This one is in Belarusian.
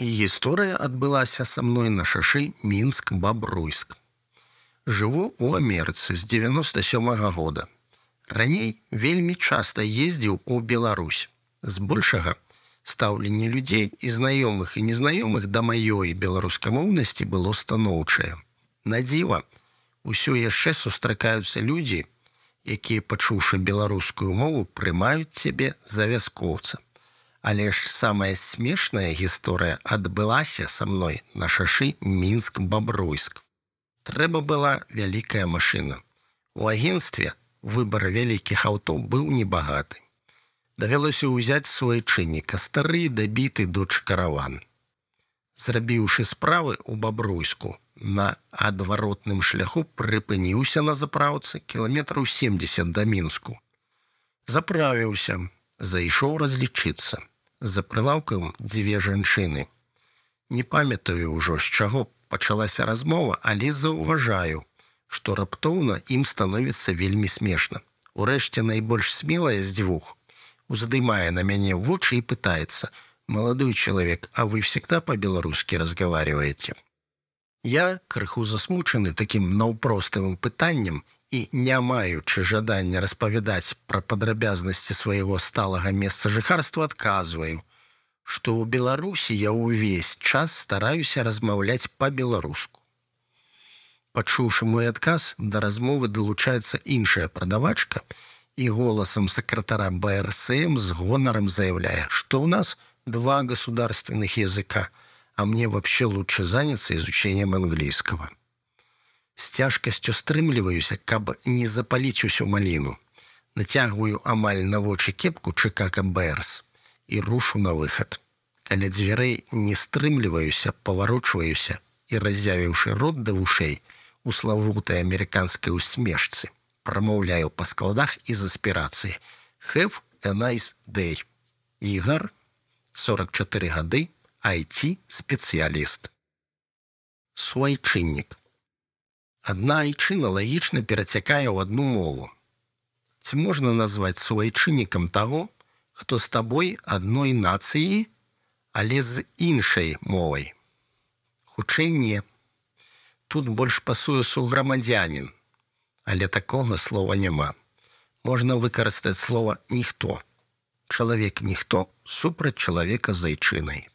гісторыя адбылася са мной на шашы мінск бабруйск жыву у амерыцы з 97 -го года. Раней вельмі часта ездзіў у Беларусь. Збольшага стаўленне людзей і знаёмых і незнаёмых да маёй беларускамоўнасці было станоўчае на дзіва усё яшчэ сустракаюцца людзі якія пачуўшы беларускую мову прымаюць цябе за вяскоўца Але ж самая смешная гісторыя адбылася са мной на шашы мінск бабруйск. Трэба была вялікая машына. У агенстве выбар вялікіх аўто быў небагаты. Давялося ўзяць свой чынніка стары дабіты доч караван. Зрабіўшы справы ў бабруйску, на адваротным шляху прыпыніўся на запраўцы кіламетраў 70 да мінску. Заправіўся, зайшоў разлічыцца за прылаўкам дзве жанчыны. Не памятаю ўжо з чаго пачалася размова, але заўважаю, што раптоўна ім становіцца вельмі смешна. Урэшце найбольш смелая з дзвюх уздымае на мяне вочы і пытаецца: маладой чалавек, а вы всегда по-беларускі разговариваете. Я крыху засмучаны такім наўпроставым пытаннем і не маючы жадання распавядаць пра падрабязнасці свайго сталага месца жыхарства адказваю, што ў Беларусі я ўвесь час стараюся размаўляць па-беларуску. Пачуўшы мой адказ да размовы далучаецца іншая прадавачка і голасам сакратара БРСМ з гонарам заявляе, што ў нас два государственных языка, а мне вообще лучше заняться изучением английского з цяжкасцю стрымліваюся, каб не запаліць усю маліну. Нацягваю амаль на вочы кепку чыкака бэрс і рушу на выхад. Каля дзвярэй не стрымліваюся, паварочваюся і разявіўшы рот да вушэй у славутай амерыканскай усмешцы, прамаўляю па складах і заспірацыі. Have a nice day. Ігар 44 гады, IT спецыяліст. Суайчыннік адна айчына лагічна перацякае ў одну мову. Ці можна назваць суайчыннікам таго, хто з табой адной нацыі, але з іншай мовай. Хутчэй не. Тут больш пасуе суграмадзянин, але такога слова няма. Можна выкарыстаць слова ніхто. Чалавек ніхто супраць чалавека з айчынай.